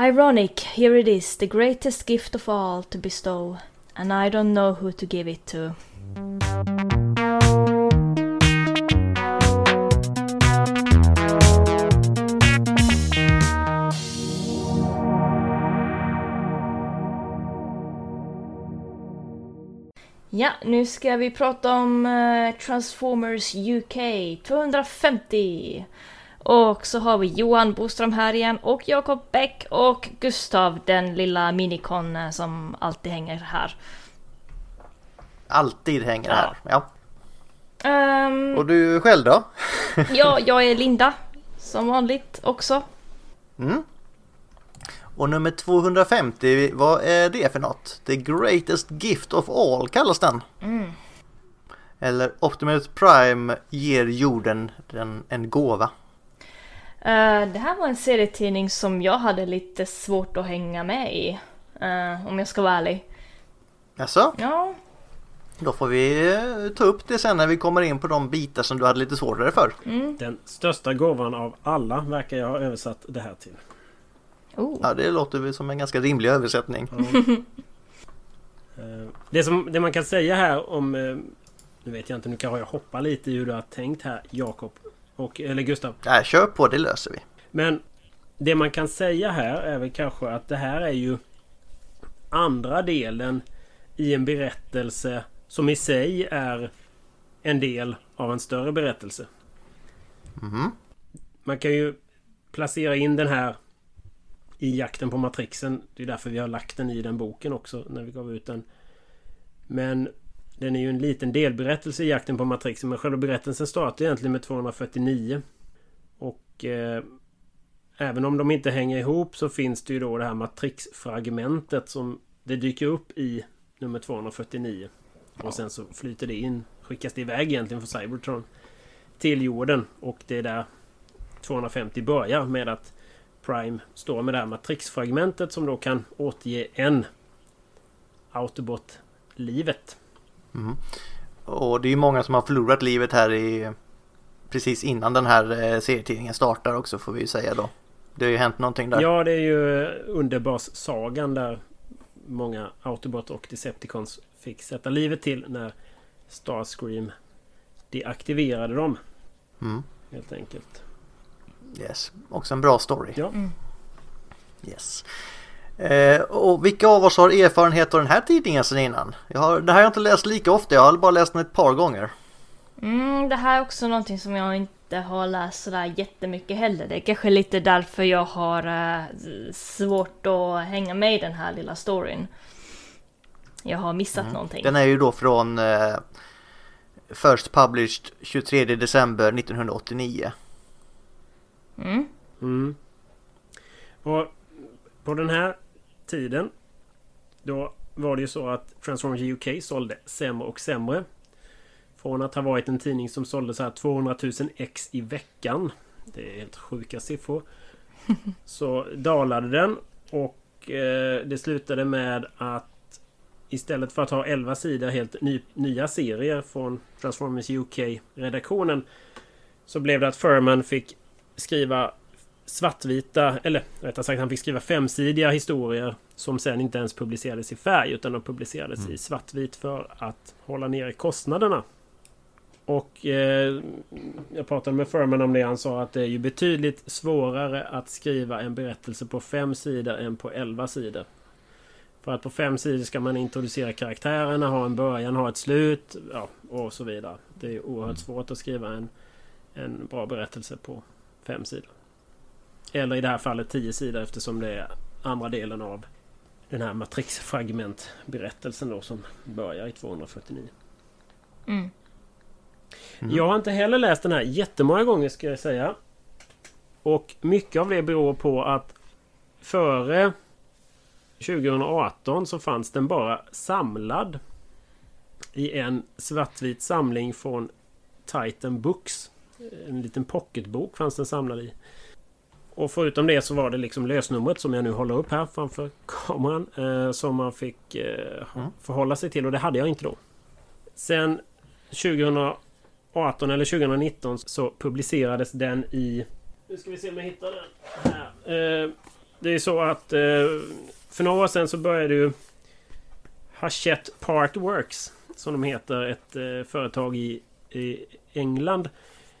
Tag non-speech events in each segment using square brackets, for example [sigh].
Ironic, here it is, the greatest gift of all to bestow, and I don't know who to give it to. Ja, nu ska vi prata om eh, Transformers UK 250. Och så har vi Johan Boström här igen och Jakob Bäck och Gustav, den lilla minikon eh, som alltid hänger här. Alltid hänger här, ja. Ehm, Och du själv då? ja, [laughs] jag är Linda, som vanligt också. Mm. Och nummer 250, vad är det för något? The greatest gift of all kallas den. Mm. Eller Optimus Prime ger jorden den, en gåva. Eh, det här var en serietidning som jag hade lite svårt att hänga med i. eh, om jag ska vara ärlig. Jaså? Ja, Då får vi eh, ta upp det sen när vi kommer in på de bitar som du hade lite svårare för. Den största gåvan av alla verkar jag ha översatt det här till. oh. Ja, det låter väl som en ganska rimlig översättning. [laughs] Eh, Det, som, det man kan säga här om... Nu vet jag inte, nu kanske jag hoppar lite i hur du har tänkt här Jakob. Och, eller Gustav. Nej, kör på, det löser vi. Men det man kan säga här är väl kanske att det här är ju andra delen i en berättelse som i sig är en del av en större berättelse. Mhm. Man kan ju placera in den här i jakten på matrixen. Det är därför vi har lagt den i den boken också när vi gav ut den. Men den är ju en liten delberättelse i jakten på matrixen. Men själva berättelsen startar egentligen med 249. Och eh, även om de inte hänger ihop så finns det ju då det här matrixfragmentet som det dyker upp i nummer 249. Och sen så flyter det in, skickas det iväg egentligen från Cybertron till jorden. Och det är där 250 börjar med att Prime står med det här matrixfragmentet som då kan återge en Autobot-livet. Och det är ju många som har förlorat livet här i precis innan den här eh, serietidningen startar också får vi ju säga då. Det har ju hänt någonting där. Ja, det är ju Underbas-sagan där många Autobot och Decepticons fick sätta livet till när Starscream deaktiverade dem. Mm. Helt enkelt. Yes. Också en bra story. Ja. Yes. Eh, och vilka av oss har erfarenhet av den här tidningen sedan innan? Jag har, det här har jag inte läst lika ofta, jag har bara läst den ett par gånger. Mm, det här är också någonting som jag inte har läst sådär jättemycket heller. Det är kanske lite därför jag har eh, svårt att hänga med i den här lilla storyn. Jag har missat någonting. Den är ju då från eh, First Published 23 december 1989. Mm. Mm. Och på den här tiden då var det ju så att Transformers UK sålde sämre och sämre. Från att ha varit en tidning som sålde så här 200 000 ex i veckan. Det är helt sjuka siffror. [laughs] Så dalade den och eh, det slutade med att istället för att ha 11 sidor helt ny, nya serier från Transformers UK-redaktionen så blev det att Furman fick skriva svartvita, eller rättare sagt han fick skriva femsidiga historier som sen inte ens publicerades i färg utan de publicerades i svartvit för att hålla nere kostnaderna. Och eh, jag pratade med Furman om det. Han sa att det är ju betydligt svårare att skriva en berättelse på fem sidor än på elva sidor. För att på fem sidor ska man introducera karaktärerna, ha en början, ha ett slut ja, och så vidare. Det är oerhört svårt att skriva en, en bra berättelse på fem sidor. Eller i det här fallet tio sidor eftersom det är andra delen av den här matrixfragmentberättelsen då som börjar i 249. Mm. Jag har inte heller läst den här jättemånga gånger ska jag säga. Och mycket av det beror på att före 2018 så fanns den bara samlad i en svartvit samling från Titan Books. En liten pocketbok fanns den samlad i. Och förutom det så var det liksom lösnumret som jag nu håller upp här framför kameran. Eh, som man fick eh, ha- förhålla sig till och det hade jag inte då. Sen 2018 eller 2019 så publicerades den i... Nu ska vi se om jag hittar den här. Eh, det är så att eh, för några år sedan så började ju Hachette Part Works som de heter, ett eh, företag i, i England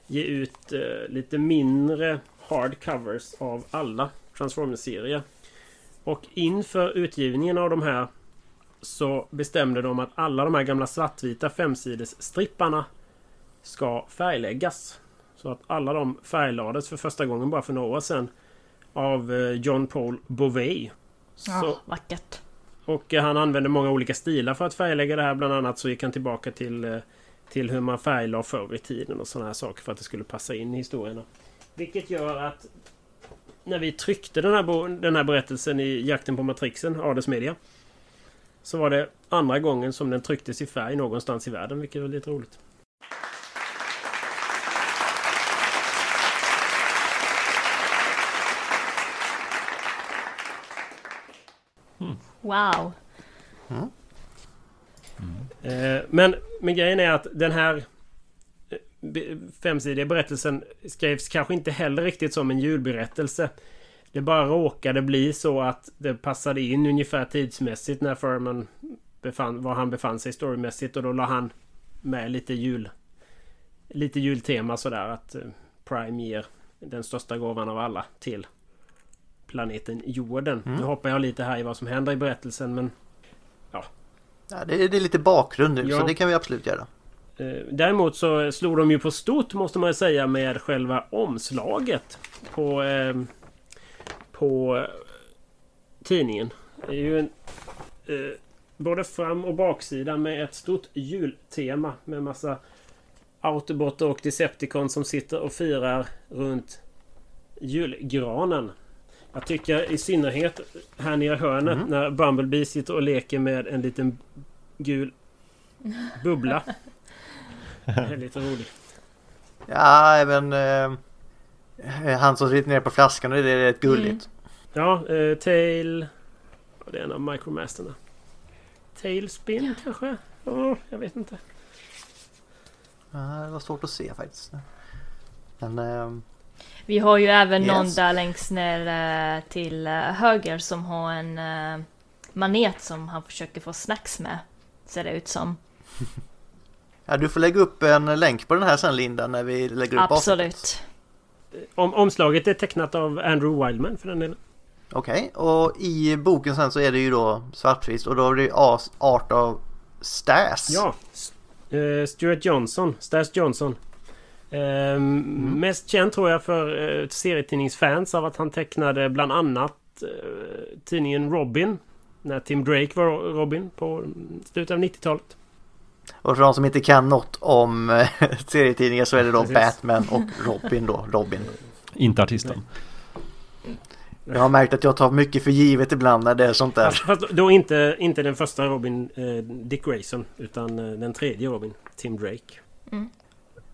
ge ut eh, lite mindre hardcovers av alla Transformers-serier. Och inför utgivningen av de här så bestämde de att alla de här gamla svartvita femsidesstripparna ska färgläggas. Så att alla de färglades för första gången bara för några år sedan av eh, John Paul Bouvet. Ja, Så, vackert. och eh, han använde många olika stilar för att färglägga det här. Bland annat så gick han tillbaka till, eh, till hur man färglade förr i tiden och sådana här saker för att det skulle passa in i historierna. Vilket gör att när vi tryckte den här, den här berättelsen i Jakten på Matrixen, Ades Media. Så var det andra gången som den trycktes i färg någonstans i världen, vilket var lite roligt. Wow. Eh, men, men grejen är att den här femsidiga berättelsen skrevs kanske inte heller riktigt som en julberättelse. Det bara råkade bli så att det passade in ungefär tidsmässigt när Furman befann, var han befann sig storymässigt och då la han med lite jul lite jultema sådär att eh, Prime ger den största gåvan av alla till planeten jorden. Mm. Nu hoppar jag lite här i vad som händer i berättelsen men Ja, det, är, det är lite bakgrund nu Ja. så det kan vi absolut göra. Eh, Däremot så slog de ju på stort måste man säga med själva omslaget på, eh, på tidningen. Det är ju en, eh, både fram och baksida med ett stort jultema med massa Autobotter och Decepticon som sitter och firar runt julgranen. Jag tycker i synnerhet här nere i hörnet Mhm. när Bumblebee sitter och leker med en liten gul bubbla. [laughs] Det är lite roligt. Ja, även eh, han som sitter nere på flaskan, det är rätt gulligt. Ja, eh, Tail... Det är en av Micromasterna. Tailspin kanske? Ja, jag vet inte. Ja, det var svårt att se faktiskt. Men eh, Vi har ju även någon Yes. där längst ner eh, till eh, höger som har en eh, manet som han försöker få snacks med. Ser det ut som. [laughs] ja, du får lägga upp en länk på den här sen Linda när vi lägger upp avsnittet. Absolut. Om, omslaget är tecknat av Andrew Wildman för den delen. Okej, och i boken sen så är det ju då svartvitt och då är det art av Stas. Ja. Eh, Stuart Johnson. Stas Johnson. Ehm, Mest känd tror jag för eh, serietidningsfans av att han tecknade bland annat eh, tidningen Robin. När Tim Drake var Robin på slutet av 90-talet. Och för de som inte kan något om eh, [laughs] serietidningar så är det då Precis. Batman och Robin då, Robin. Inte artisten. Jag har märkt att jag tar mycket för givet ibland när det är sånt där. Fast, fast då inte, inte den första Robin, eh, Dick Grayson, utan eh, den tredje Robin, Tim Drake.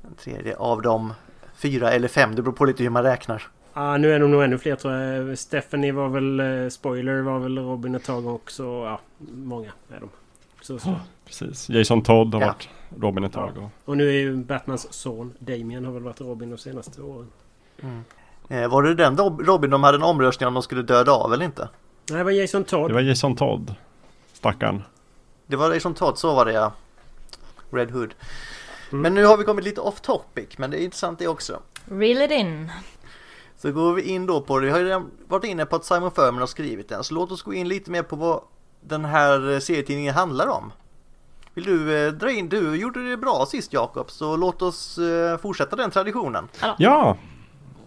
Den tredje av de fyra eller fem, det beror på lite hur man räknar. Ah, nu är de nog ännu fler tror jag. Stephanie var väl, eh, spoiler var väl Robin ett tag också. Ja, många är de. Så, så. Precis. Jason Todd har Ja. varit Robin ett tag. Och... Och nu är ju Batmans son Damien har väl varit Robin de senaste åren. Eh, var det den Rob- Robin de hade en omröstning om de skulle döda av eller inte? Nej, det var Jason Todd. Det var Jason Todd. Stackarn. Det var som Todd, så var det ja. Red Hood. Mm. Men nu har vi kommit lite off topic, men det är intressant det också. Reel it in. Så går vi in då på det. Vi har ju redan varit inne på att Simon Furman har skrivit den. Så låt oss gå in lite mer på vad den här eh, serietidningen handlar om. Vill du eh, dra in? Du gjorde det bra sist Jakob, så låt oss eh, fortsätta den traditionen. Ja,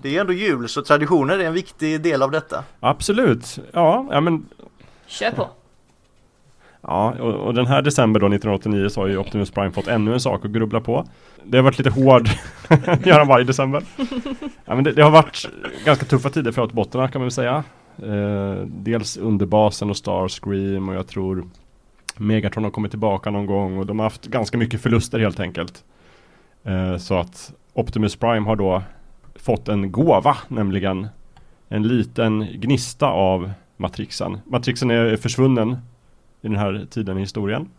Det är ändå jul, så traditioner är en viktig del av detta. absolut. Ja, ja men Kör på. Ja, och, och den här december då 1989 så har ju Optimus Prime fått ännu en sak att grubbla på. Det har varit lite hård, [laughs] gör han varje december. Ja, men det, det har varit ganska tuffa tider för autobotterna kan man väl säga. Eh, dels Underbasen och Starscream och jag tror Megatron har kommit tillbaka någon gång och de har haft ganska mycket förluster helt enkelt. Eh, så att Optimus Prime har då fått en gåva, nämligen en liten gnista av Matrixen. Matrixen är försvunnen i den här tiden i historien.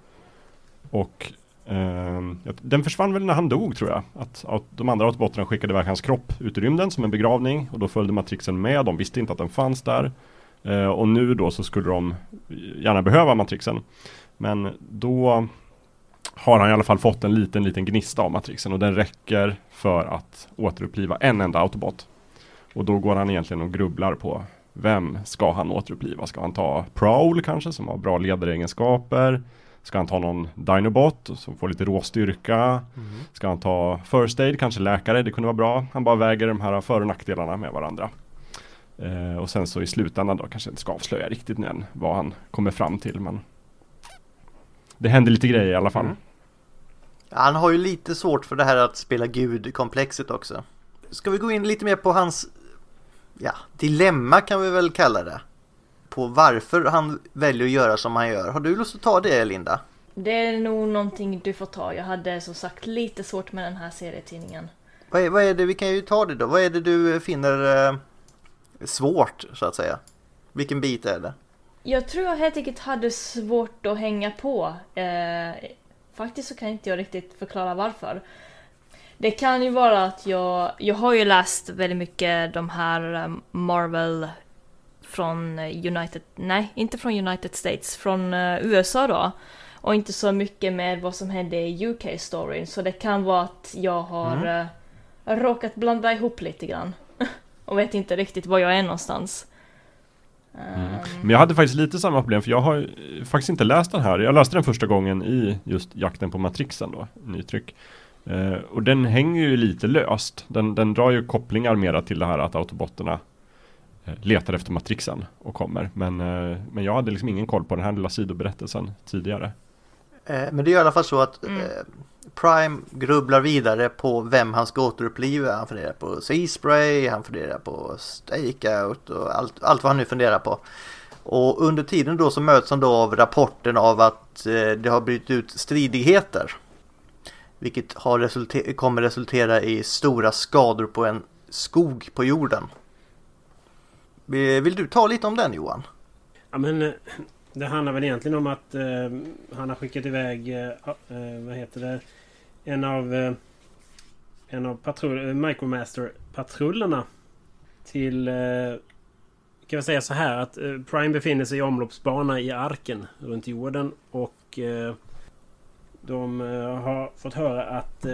Och eh, den försvann väl när han dog tror jag. Att, att de andra autobotterna skickade iväg hans kropp ut i rymden som en begravning och då följde Matrixen med. De visste inte att den fanns där. Eh, och nu då så skulle de gärna behöva matrixen. Men då har han i alla fall fått en liten, liten gnista av matrixen och den räcker för att återuppliva en enda autobot. Och då går han egentligen och grubblar på vem ska han återuppliva? Ska han ta Prowl kanske som har bra ledaregenskaper? Ska han ta någon Dinobot som får lite råstyrka? Mm. Ska han ta First Aid, kanske läkare? Det kunde vara bra. Han bara väger de här för och nackdelarna med varandra. Eh, och sen så i slutändan då kanske inte ska avslöja riktigt än vad han kommer fram till. Men det händer lite grejer i alla fall. Mm. Han har ju lite svårt för det här att spela gud-komplexet också. Ska vi gå in lite mer på hans ja, dilemma kan vi väl kalla det. På varför han väljer att göra som han gör. Har du lust att ta det Linda? Det är nog någonting du får ta. Jag hade som sagt lite svårt med den här serietidningen. Vad är, vad är det, vi kan ju ta det då. Vad är det du finner eh, svårt så att säga? Vilken bit är det? Jag tror jag helt enkelt hade svårt att hänga på. Eh, faktiskt så kan inte jag riktigt förklara varför. Det kan ju vara att jag, jag har ju läst väldigt mycket de här eh, Marvel från United, nej inte från United States, från uh, USA då. Och inte så mycket med vad som hände i UK-storyn, så det kan vara att jag har mm. råkat blanda ihop lite grann. [laughs] och vet inte riktigt var jag är någonstans. Mm. Men jag hade faktiskt lite samma problem för jag har faktiskt inte läst den här. Jag läste den första gången i just jakten på matrixen då, nytryck. Uh, och den hänger ju lite löst. Den, den drar ju kopplingar mera till det här att autobotterna uh, letar efter matrixen och kommer. Men, uh, men jag hade liksom ingen koll på den här lilla sidoberättelsen tidigare. Men det är i alla fall så att mm. Prime grubblar vidare på vem han ska återuppliva. Han funderar på Seaspray, han funderar på Stakeout och allt, allt vad han nu funderar på. Och under tiden då så möts han då av rapporten av att eh, det har brutit ut stridigheter vilket har resulter kommer resultera i stora skador på en skog på jorden. Eh, vill du ta lite om den Johan? Ja men eh, det handlar väl egentligen om att eh, han har skickat iväg eh vad heter det en av eh, en av patrull, eh, Micromaster-patrullerna till eh, kan vi säga så här att Prime befinner sig i omloppsbana i arken runt jorden och de har fått höra att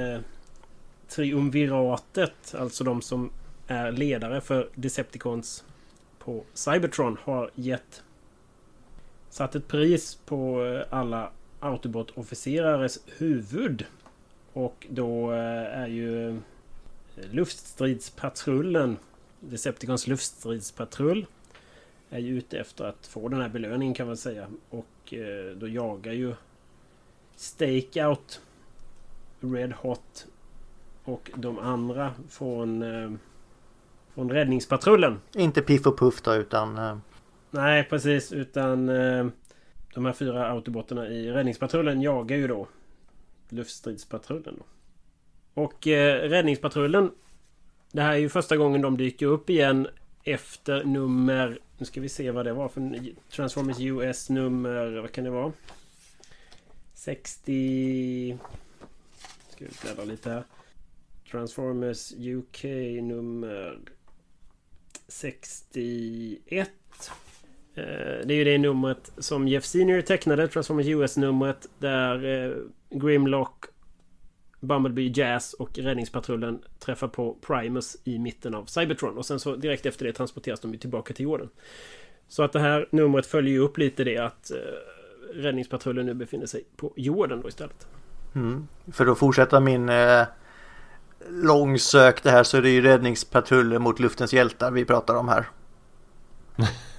Triumviratet, alltså de som är ledare för Decepticons på Cybertron, har gett satt ett pris på alla Autobot-officerares huvud. Och då är ju luftstridspatrullen, Decepticons luftstridspatrull, är ju ute efter att få den här belöningen kan man säga. Och då jagar ju Stakeout, Red Hot och de andra från, eh, från Räddningspatrullen. Inte Piff och Puff då utan... Eh... Nej precis utan eh, de här fyra autobotterna i Räddningspatrullen jagar ju då Luftstridspatrullen. Då. Och eh, Räddningspatrullen Det här är ju första gången de dyker upp igen efter nummer... Nu ska vi se vad det var för Transformers US nummer... Vad kan det vara? 60... Ska vi bläddra lite här. Transformers UK nummer 61. Eh, det är ju det numret som Jeff Senior tecknade, Transformers US-numret, där eh, Grimlock, Bumblebee Jazz och Räddningspatrullen träffar på Primus i mitten av Cybertron. Och sen så direkt efter det transporteras de tillbaka till jorden. Så att det här numret följer ju upp lite det att eh, räddningspatrullen nu befinner sig på jorden då istället. Mm. För att fortsätta min eh, långsökte här så är det ju räddningspatrullen mot luftens hjältar vi pratar om här. [laughs]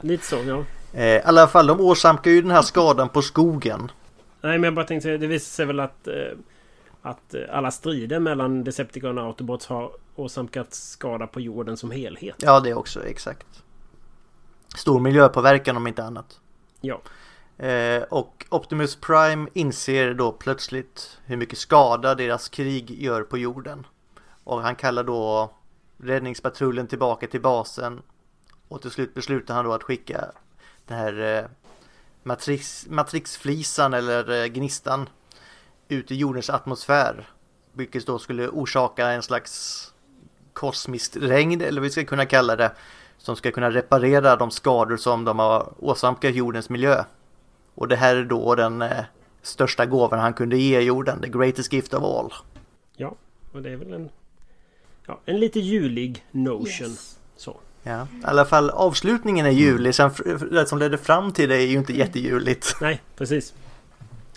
Lite så ja. Eh, I alla fall de åsamkar ju den här skadan på skogen. Nej men jag bara tänkte det visar sig väl att eh, att eh, alla strider mellan Decepticon och Autobots har åsamkat skada på jorden som helhet. Ja det också exakt. Stor miljöpåverkan om inte annat. Ja. Eh, och Optimus Prime inser då plötsligt hur mycket skada deras krig gör på jorden. Och han kallar då räddningspatrullen tillbaka till basen. Och till slut beslutar han då att skicka den här eh, matrix, matrixflisan eller eh, gnistan ut i jordens atmosfär. Vilket då skulle orsaka en slags kosmiskt regn eller vad vi ska kunna kalla det. som ska kunna reparera de skador som de har åsamkat jordens miljö. Och det här är då den eh, största gåvan han kunde ge jorden, the greatest gift of all. Ja, och det är väl en, ja, en lite julig notion. Yes. Så. Ja, i alla fall avslutningen är julig, sen det som ledde fram till det är ju inte jättejuligt. Nej, precis.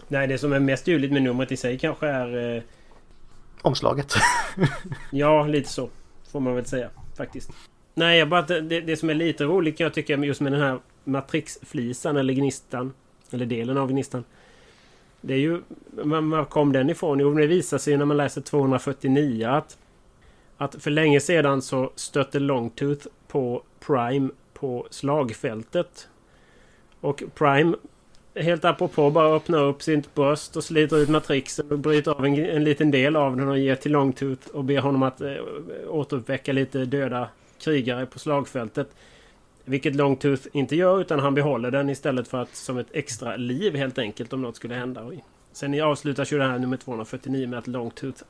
Nej, det som är mest juligt med numret i sig kanske är... Eh, Omslaget. [laughs] ja, lite så. Får man väl säga faktiskt. Nej, jag bara det, det som är lite roligt kan jag tycka just med den här matrixflisan eller gnistan. Eller delen av gnistan. Det är ju... Var kom den ifrån? Jo, det visar sig när man läser 249 att... Att för länge sedan så stötte Longtooth på Prime på slagfältet. Och Prime helt apropå bara öppnar upp sitt bröst och sliter ut matrixen och bryter av en, en liten del av den och ger till Longtooth och ber honom att eh, återuppväcka lite döda krigare på slagfältet. Vilket Longtooth inte gör utan han behåller den istället för att som ett extra liv helt enkelt om något skulle hända. Sen avslutas ju det här nummer 249 med att Longtooth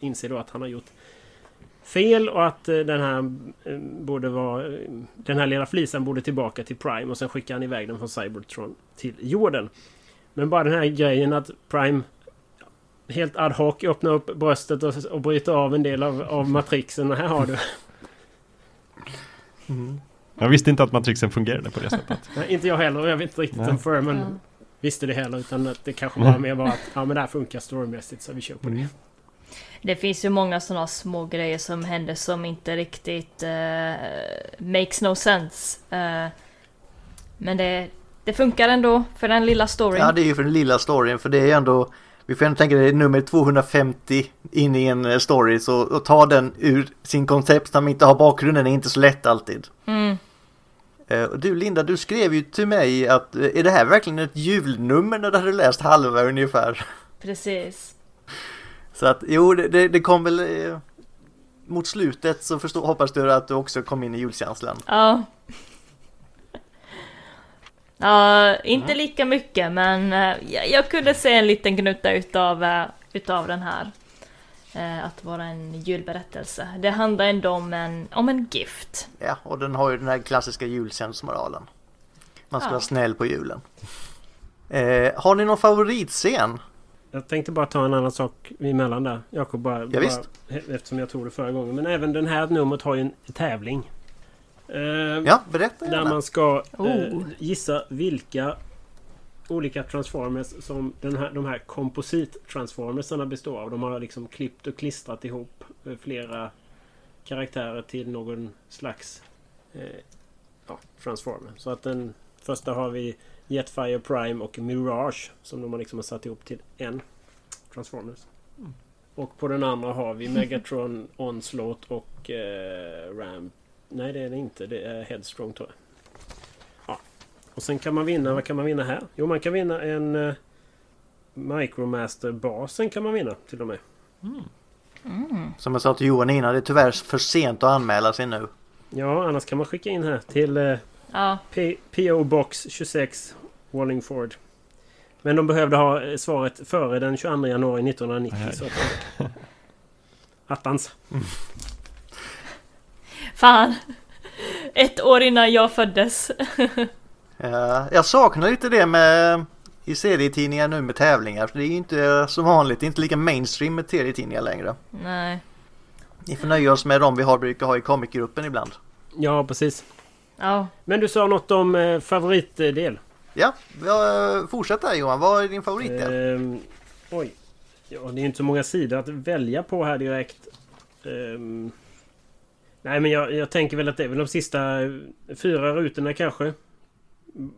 inser då att han har gjort fel och att eh, den här eh, borde vara... eh, Den här lilla flisen borde tillbaka till Prime och sen skickar han iväg den från Cybertron till jorden. Men bara den här grejen att Prime helt ad hoc öppnar upp bröstet och, och bryter av en del av, av matrixen. Här har du. Jag visste inte att matrixen fungerade på det sättet. Nej, inte jag heller. Jag vet inte riktigt Nej. om Furman Ja. visste det heller. Utan att det kanske bara mer var att ja, men det här funkar storymässigt så vi kör på det. Det finns ju många sådana små grejer som händer som inte riktigt eh, makes no sense. Eh, men det, det funkar ändå för den lilla storyn. Ja, det är ju för den lilla storyn, för det är ändå vi får ändå tänka det är nummer 250 in i en eh, story så att ta den ur sin koncept när man inte har bakgrunden är inte så lätt alltid. Mm. Och Du Linda, du skrev ju till mig att är det här verkligen ett julnummer när du hade läst halva ungefär? Precis. Så att jo, det, det, kom väl eh, mot slutet så förstå, hoppas du att du också kom in i julkänslan. Ja. [laughs] Ja, inte lika mycket men eh, jag, jag kunde se en liten gnutta utav, eh, utav den här. Eh, att vara en julberättelse. Det handlar ändå om en, om en gift. Ja, och den har ju den här klassiska julsensmoralen. Man ska Ja. vara snäll på julen. Eh, har ni någon favoritscen? Jag tänkte bara ta en annan sak emellan där. Jakob bara, bara visst. eftersom jag tog det förra gången. Men även den här numret har ju en tävling. Eh, Ja, berätta Där gärna. man ska eh, Oh. gissa vilka olika transformers som den här, de här komposit-transformersarna består av. De har liksom klippt och klistrat ihop eh, flera karaktärer till någon slags eh, ja, transformer. Så att den första har vi Jetfire Prime och Mirage som de liksom har satt ihop till en Transformers. Och på den andra har vi Megatron, [laughs] Onslaught och eh, Ram Nej det är det inte. Det är Headstrong tror jag. Ja. Och sen kan man vinna. Vad kan man vinna här? Jo man kan vinna en uh, Micromaster-basen kan man vinna till och med. Som jag sa till Johan innan, det är tyvärr för sent att anmäla sig nu. Ja annars kan man skicka in här till eh, Ja, P- PO Box 26 Wallingford. Men de behövde ha eh, svaret före den 22 januari 1990. Aj, aj. Så att, attans. fan. Ett år innan jag föddes. Eh, jag saknar lite det med i serietidningar nu med tävlingar. För det är ju inte som vanligt, det är inte lika mainstream med serietidningar längre. Nej. Ni får nöja oss med de vi har, brukar ha i comicgruppen ibland. Ja precis. Ja. Men du sa något om eh, favoritdel. Ja, fortsätt där Johan, vad är din favoritdel? Ehm, oj. Ja, det är inte så många sidor att välja på här direkt. Ehm, nej, men jag, jag tänker väl att det är väl de sista fyra rutorna kanske.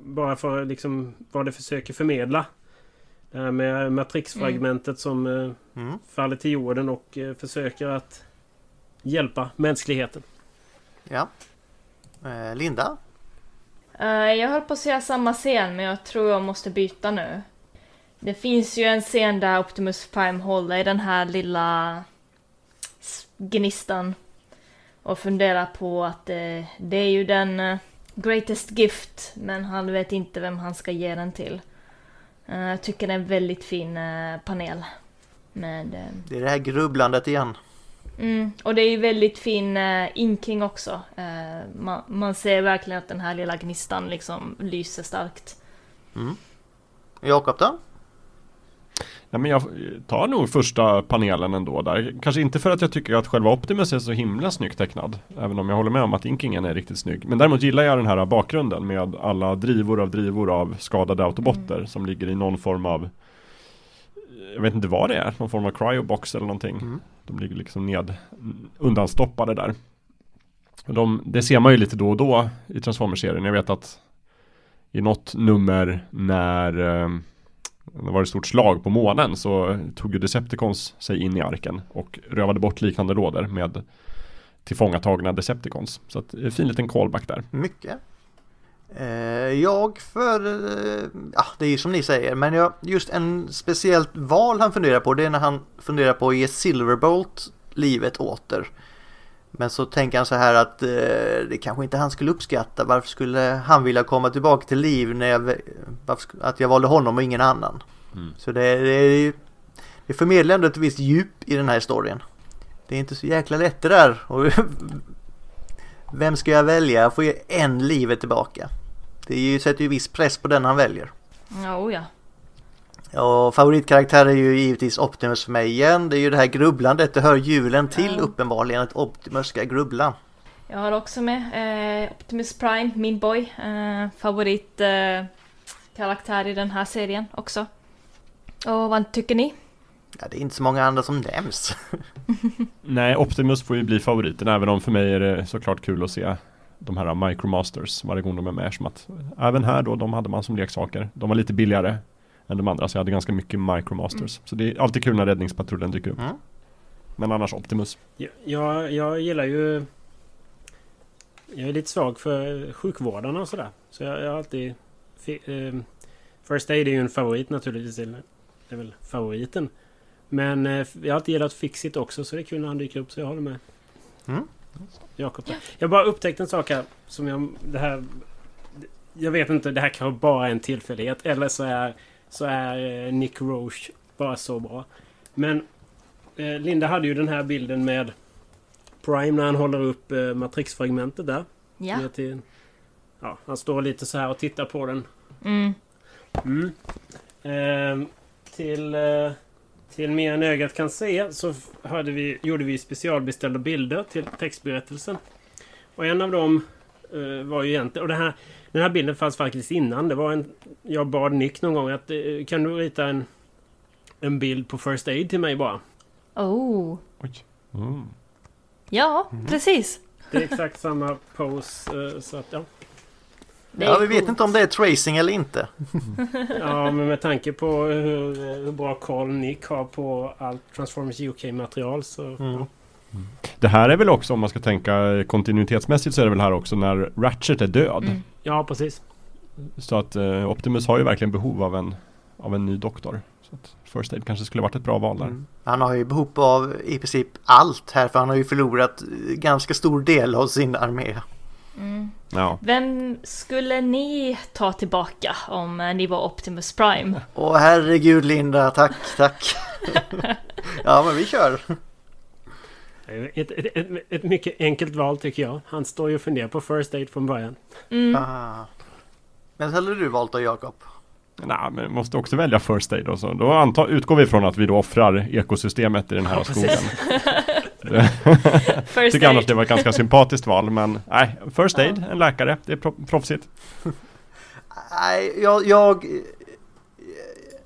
Bara för liksom vad det försöker förmedla. Det här med matrixfragmentet som eh, Mm. faller till jorden och eh, försöker att hjälpa mänskligheten. Ja. Eh, Linda? Eh, jag höll på att säga samma scen, men jag tror jag måste byta nu. Det finns ju en scen där Optimus Prime håller i den här lilla gnistan och funderar på att eh, det är ju den eh, greatest gift, men han vet inte vem han ska ge den till. Eh, jag tycker det är en väldigt fin panel. Med, Det är det här grubblandet igen. Mm, och det är ju väldigt fin uh, inking också. Uh, man, man ser verkligen att den här lilla gnistan liksom lyser starkt. Mm. Jakob då? Ja, men jag tar nog första panelen ändå där. Kanske inte för att jag tycker att själva Optimus är så himla snyggt tecknad. Även om jag håller med om att inkingen är riktigt snygg. Men däremot gillar jag den här bakgrunden med alla drivor av drivor av skadade autobotter mm. som ligger i någon form av Jag vet inte vad det är, någon form av cryobox eller någonting. Mm. De ligger liksom ned undanstoppade där. De, det ser man ju lite då och då i Transformers-serien. Jag vet att i något nummer när eh, det var ett stort slag på månen så tog ju Decepticons sig in i arken och rövade bort liknande lådor med tillfångatagna Decepticons. Så att, en fin liten callback där. Mycket. Eh, jag för, eh, ja det är ju som ni säger, men jag, just en speciellt val han funderar på det är när han funderar på att ge Silverbolt livet åter. Men så tänker han så här att eh, det kanske inte han skulle uppskatta. Varför skulle han vilja komma tillbaka till liv när jag, varför, att jag valde honom och ingen annan? Mm. Så det, det, det förmedlar ändå ett visst djup i den här historien. Det är inte så jäkla lätt det där. [laughs] Vem ska jag välja? Jag får ge en livet tillbaka. Det ju, sätter ju viss press på den han väljer. Ja, oh ja. Och favoritkaraktär är ju givetvis Optimus för mig igen. Det är ju det här grubblandet, det hör julen till ja. uppenbarligen att Optimus ska grubbla. Jag har också med eh, Optimus Prime, min boy. Eh, favorit eh, karaktär i den här serien också. Och vad tycker ni? Ja, det är inte så många andra som nämns. [laughs] [laughs] Nej, Optimus får ju bli favoriten även om för mig är det såklart kul att se de här Micromasters varje gång de är med. Som att, även här då, de hade man som leksaker. De var lite billigare än de andra så jag hade ganska mycket Micromasters. Mm. Så det är alltid kul när räddningspatrullen dyker upp. Mm. Men annars Optimus. Ja, jag, jag gillar ju... Jag är lite svag för sjukvårdarna och sådär. Så jag, jag har alltid... Eh, First Aid är ju en favorit naturligtvis. Det är väl favoriten. Men eh, jag har alltid gillat Fixit också så det är kul när han dyker upp så jag håller med. Mm. Jakob. Jag bara upptäckt en sak här som jag... Det här... Jag vet inte, det här kanske bara är en tillfällighet. Eller så är, så är eh, Nick Roche bara så bra. Men eh, Linda hade ju den här bilden med Prime när han håller upp eh, matrixfragmentet där. Ja. Till, ja. Han står lite så här och tittar på den. Mm. Mm. Eh, till... Eh, till mer än ögat kan se så hade vi, gjorde vi specialbeställda bilder till textberättelsen. Och en av dem uh, var ju egentligen... Och det här, den här bilden fanns faktiskt innan. Det var en... Jag bad Nick någon gång att uh, kan du rita en, en bild på First Aid till mig bara? Oh. Mm. Ja, mm. precis. Det är exakt samma pose. Uh, så att, ja. Ja, vi vet inte om det är tracing eller inte. [laughs] ja, men med tanke på hur, hur bra koll Nick har på allt Transformers UK-material så... Mm. Det här är väl också om man ska tänka kontinuitetsmässigt så är det väl här också när Ratchet är död. Mm. Ja, precis. Så att uh, Optimus har ju verkligen behov av en, av en ny doktor. Så att First Aid kanske skulle varit ett bra val där. Mm. Han har ju behov av i princip allt här för han har ju förlorat ganska stor del av sin armé. Mm. Ja. Vem skulle ni ta tillbaka om ni var Optimus Prime? [laughs] Åh herregud Linda, tack, tack. [laughs] ja men vi kör. Ett, ett, ett, ett, mycket enkelt val tycker jag. Han står ju och funderar på First Aid från början. Mm. Ah. Men hade du valt då Jakob? Nej, men måste också välja First Aid och så. Då anta, utgår vi från att vi då offrar ekosystemet i den här ja, skogen. [laughs] [laughs] First Tycker annars det var ett ganska sympatiskt val men nej, First Aid, en läkare, det är proffsigt. Nej, jag, jag,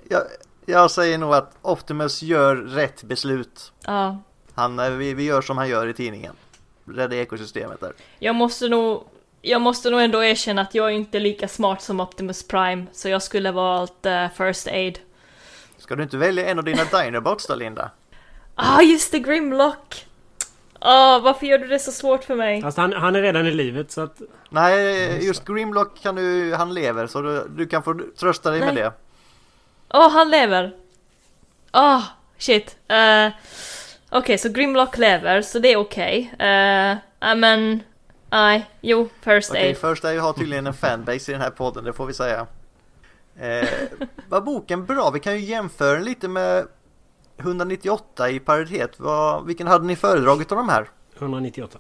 jag, jag säger nog att Optimus gör rätt beslut. Ja. Han, vi, vi gör som han gör i tidningen. Rädda ekosystemet där. Jag måste nog jag måste nog ändå erkänna att jag är inte lika smart som Optimus Prime, så jag skulle valt uh, First Aid. Ska du inte välja en av dina Dinobots då, Linda? Ah, just det, Grimlock! Ah, varför gör du det så svårt för mig? Fast han, han är redan i livet så att... Nej, just Grimlock kan du, han lever så du, du kan få trösta dig Nej. med det. Åh, oh, han lever! Ah, oh, shit. Uh, okej, okay, så Grimlock lever, så det är okej. Okay. Uh, men... Nej, jo, First Aid. Okej, okay, First Aid har tydligen en fanbase i den här podden, det får vi säga. Eh, [laughs] var boken bra? Vi kan ju jämföra lite med 198 i paritet. Vad, vilken hade ni föredragit av de här? 198.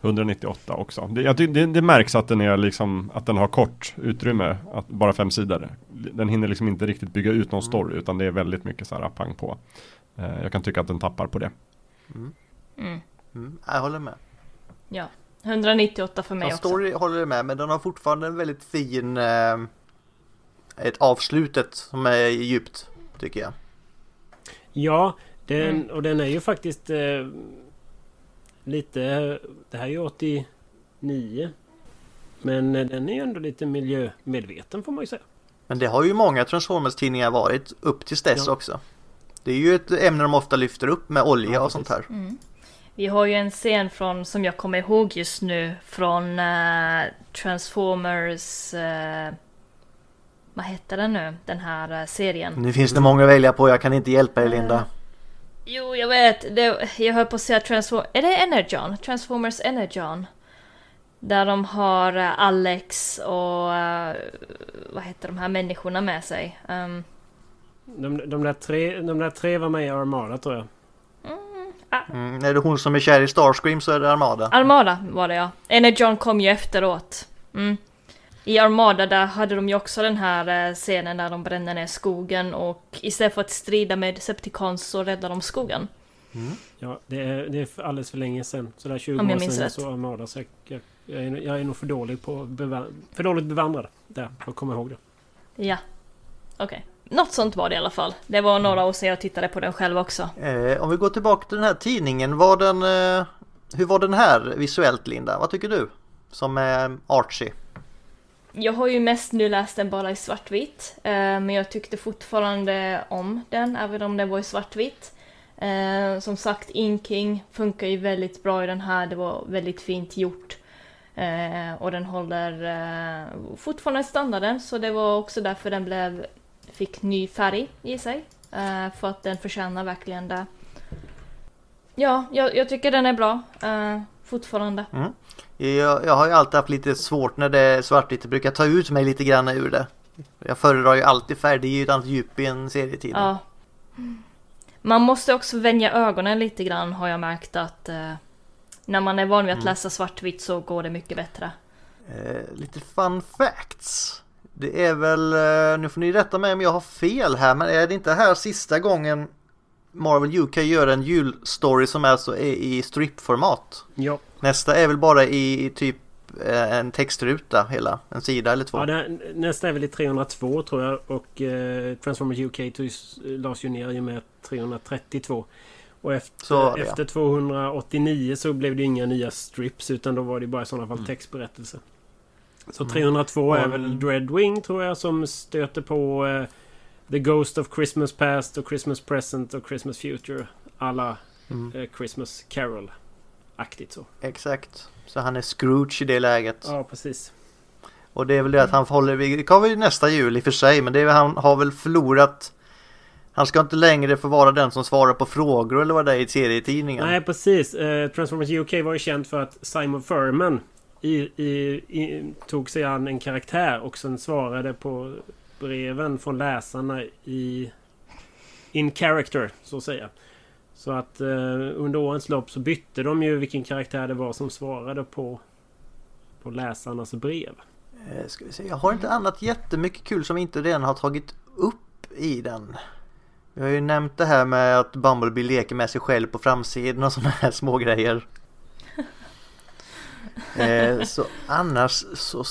198 också. Det, det, det märks att den är liksom att den har kort utrymme, att bara fem sidor. Den hinner liksom inte riktigt bygga ut någon story utan det är väldigt mycket så här pang på. Eh, jag kan tycka att den tappar på det. Mm. Mm. Mm, jag håller med. Ja. 198 för mig Ja, också. story håller med, men den har fortfarande en väldigt fin... Eh, ett avslutet som är djupt, tycker jag. Ja, den, Mm. och den är ju faktiskt eh, lite... Det här är ju 89. Men eh, den är ju ändå lite miljömedveten får man ju säga. Men det har ju många Transformers-tidningar varit upp tills dess Ja. också. Det är ju ett ämne de ofta lyfter upp med olja Ja, och sånt här. Mm. Vi har ju en scen från, som jag kommer ihåg just nu, från eh, Transformers... eh, vad heter den nu? Den här eh, serien. Nu finns det många att välja på, jag kan inte hjälpa dig Linda. Jo, jag vet. Det, jag höll på att säga Transform... Är det Energon? Transformers Energon? Där de har eh, Alex och... eh, vad heter de här människorna med sig? Um, De, de, där tre, de där tre var med i Armada tror jag. Mm, är det hon som är kär i Starscream så är det Armada. Armada var det ja. Energon kom ju efteråt. Mm. I Armada där hade de ju också den här eh, scenen där de bränner ner skogen och istället för att strida med Decepticons så räddar de skogen. Ja, det är, det är för alldeles för länge sedan. Sådär 20 Om jag år minns sedan jag rätt. såg Armada. Så jag, jag, är, nog- jag är nog för dålig på beva- för dåligt bevandrad där för att komma ihåg det. Ja. Okej. Något sånt var det i alla fall. Det var några år sedan jag tittade på den själv också. Eh, om vi går tillbaka till den här tidningen, var den, eh, hur var den här visuellt Linda? Vad tycker du? Som är Archie. Jag har ju mest nu läst den bara i svartvitt. Eh, men jag tyckte fortfarande om den, även om den var i svartvitt. Eh, som sagt, Inking funkar ju väldigt bra i den här. Det var väldigt fint gjort. Eh, och den håller eh, fortfarande standarden, så det var också därför den blev, fick ny färg i sig. Eh, för att den förtjänar verkligen det. Ja, jag, jag tycker den är bra. Eh, Fortfarande. Jag, jag har ju alltid haft lite svårt när det är svartvitt. Det brukar ta ut mig lite grann ur det. Jag föredrar ju alltid färg. Det är ju ett annat djup i en serietidning. Ja. Man måste också vänja ögonen lite grann har jag märkt att eh, när man är van vid att läsa svartvitt så går det mycket bättre. Eh, lite fun facts. Det är väl, eh, nu får ni rätta mig om jag har fel här, men är det inte här sista gången Marvel UK gör en julstory som alltså är i stripformat? Ja, Nästa är väl bara i, i typ eh, en textruta hela, en sida eller två. ja det, nästa är väl i 302 tror jag och eh, Transformers UK togs, lades ju ner i och med 332. Och efter, Så ja. efter 289 så blev det inga nya strips utan då var det bara i sådana Mm. fall textberättelser. Så 302 är väl Dreadwing tror jag som stöter på eh, The Ghost of Christmas Past och Christmas Present och Christmas Future. Alla Mm. eh, Christmas Carol-aktigt så. Exakt. Så han är Scrooge i det läget. Ja, precis. Och det är väl det att han håller, det kommer ju nästa jul i och för sig, men det är, han har väl förlorat han ska inte längre få vara den som svarar på frågor eller vad det är i serietidningen. Nej, precis. Eh, Transformers UK var ju känt för att Simon Furman i, i, i, tog sig an en karaktär och sen svarade på breven från läsarna i in character, så att säga. Så att eh, under årens lopp så bytte de ju vilken karaktär det var som svarade på, på läsarnas brev. Eh, Ska vi se. Jag har inte annat jättemycket kul som vi inte redan har tagit upp i den. Vi har ju nämnt det här med att Bumblebee leker med sig själv på framsidan och sådana här små grejer. [laughs] Eh, så annars så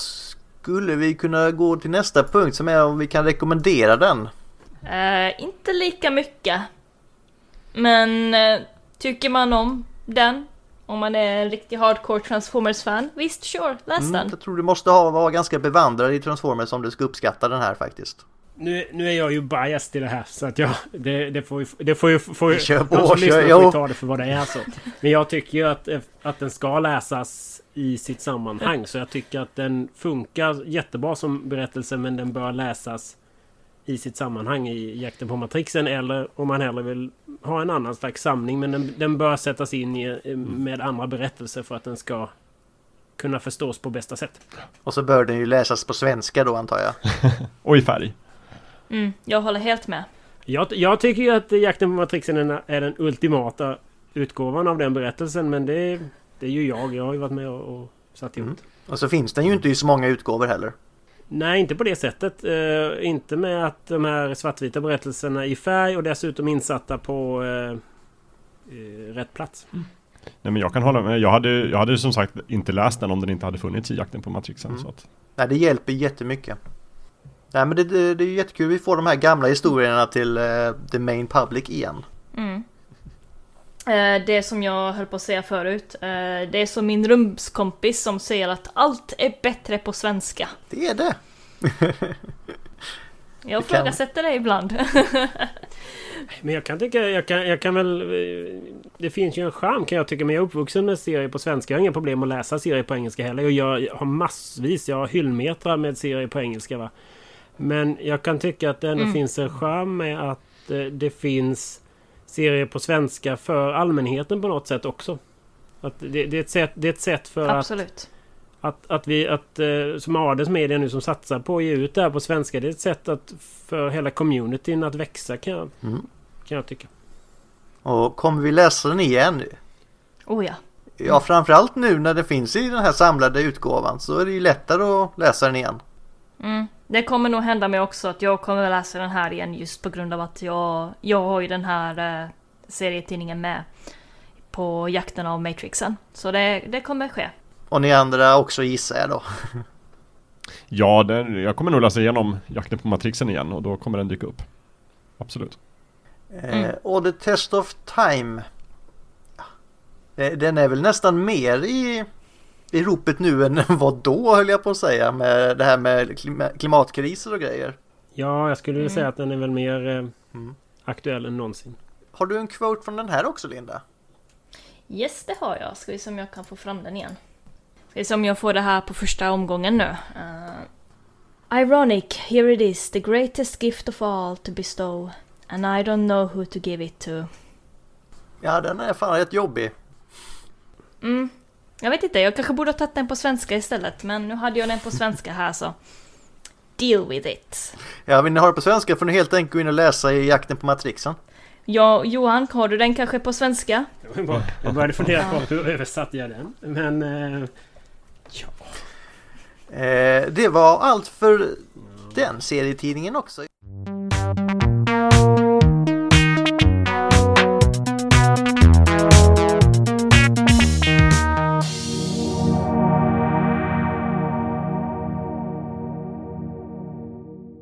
skulle vi kunna gå till nästa punkt som är om vi kan rekommendera den. Eh, inte lika mycket. Men eh, tycker man om den, om man är en riktig hardcore Transformers-fan, visst sure, läs Mm, den. jag tror du måste ha, vara ganska bevandrad i Transformers om du ska uppskatta den här faktiskt. Nu, nu är jag ju biased i det här så att jag... Det, det får ju... Det får ju får ju Kör på, de som kör, lyssnar får ta det för vad det är så. Men jag tycker ju att, att den ska läsas i sitt sammanhang. Så jag tycker att den funkar jättebra som berättelse men den bör läsas i sitt sammanhang i Jakten på Matrixen eller om man hellre vill ha en annan slags samling. Men den, den bör sättas in i, med andra berättelser för att den ska kunna förstås på bästa sätt. Och så bör den ju läsas på svenska då antar jag. [laughs] Och i färg. Mm, jag håller helt med. Jag, jag tycker ju att Jakten på Matrixen är den- är den ultimata utgåvan av den berättelsen. Men det, det är ju jag. Jag har ju varit med och, och satt ihop Mm. Och så finns den ju inte i så många utgåvor heller. Nej, inte på det sättet. Eh, inte med att de här svartvita berättelserna i färg och dessutom insatta på eh, eh, rätt plats. Nej men jag kan hålla med. Jag hade, jag hade som sagt inte läst den om den inte hade funnits i jakten på Matrixen. Mm. Så att, Nej, det hjälper jättemycket. Nej, men det, det, det är ju jättekul. Vi får de här gamla historierna till uh, the main public igen. Mm. Eh, Det som jag höll på att säga förut. eh, Det är som min rumskompis som säger att allt är bättre på svenska. Det är det. [laughs] Jag ifrågasätter det ibland. [laughs] Men jag kan tycka, jag kan, jag kan väl... Det finns ju en charm kan jag tycka. Men jag är uppvuxen med serier på svenska. Jag har inga problem att läsa serier på engelska heller. Och jag har massvis, jag har hyllmetrar med serier på engelska va. Men jag kan tycka att det ändå Mm. finns en charm med att eh, det finns serier på svenska för allmänheten på något sätt också. Att det, det, är, ett sätt, det är ett sätt för att Absolut. att, att vi, att, eh, som Ades media nu som satsar på att ge ut det här på svenska. Det är ett sätt att för hela communityn att växa kan jag, Mm. kan jag tycka. Och kommer vi läsa den igen? Oh ja. Ja, framförallt nu när det finns i den här samlade utgåvan så är det ju lättare att läsa den igen. Mm. Det kommer nog hända mig också att jag kommer att läsa den här igen just på grund av att jag, jag har ju den här eh, serietidningen med på jakten av Matrixen. Så det, det kommer ske. Och ni andra också gissar jag då. [laughs] ja, den, jag kommer nog läsa igenom jakten på Matrixen igen och då kommer den dyka upp. Absolut. Mm. Eh, och The Test of Time. Ja, eh, Den är väl nästan mer i, i ropet nu än [laughs] vad då höll jag på att säga med det här med klima- klimatkriser och grejer. Ja, jag skulle vilja Mm. säga att den är väl mer eh, Mm. aktuell än någonsin. Har du en quote från den här också Linda? Yes, det har jag. Ska vi se om jag kan få fram den igen. Ska vi se om jag får det här på första omgången nu. Uh, Ironic, here it is, the greatest gift of all to bestow. And I don't know who to give it to. Ja, den är fan rätt jobbig. Mm. Jag vet inte, jag kanske borde ha tagit den på svenska istället. Men nu hade jag den på svenska här så... Deal with it. Ja, vill ni ha det på svenska får ni helt enkelt gå in och läsa i Jakten på Matrixen. Ja, Johan, har du den kanske på svenska? Jag började fundera på hur översatte jag den. Men... Eh, ja. Eh, det var allt för den serietidningen också.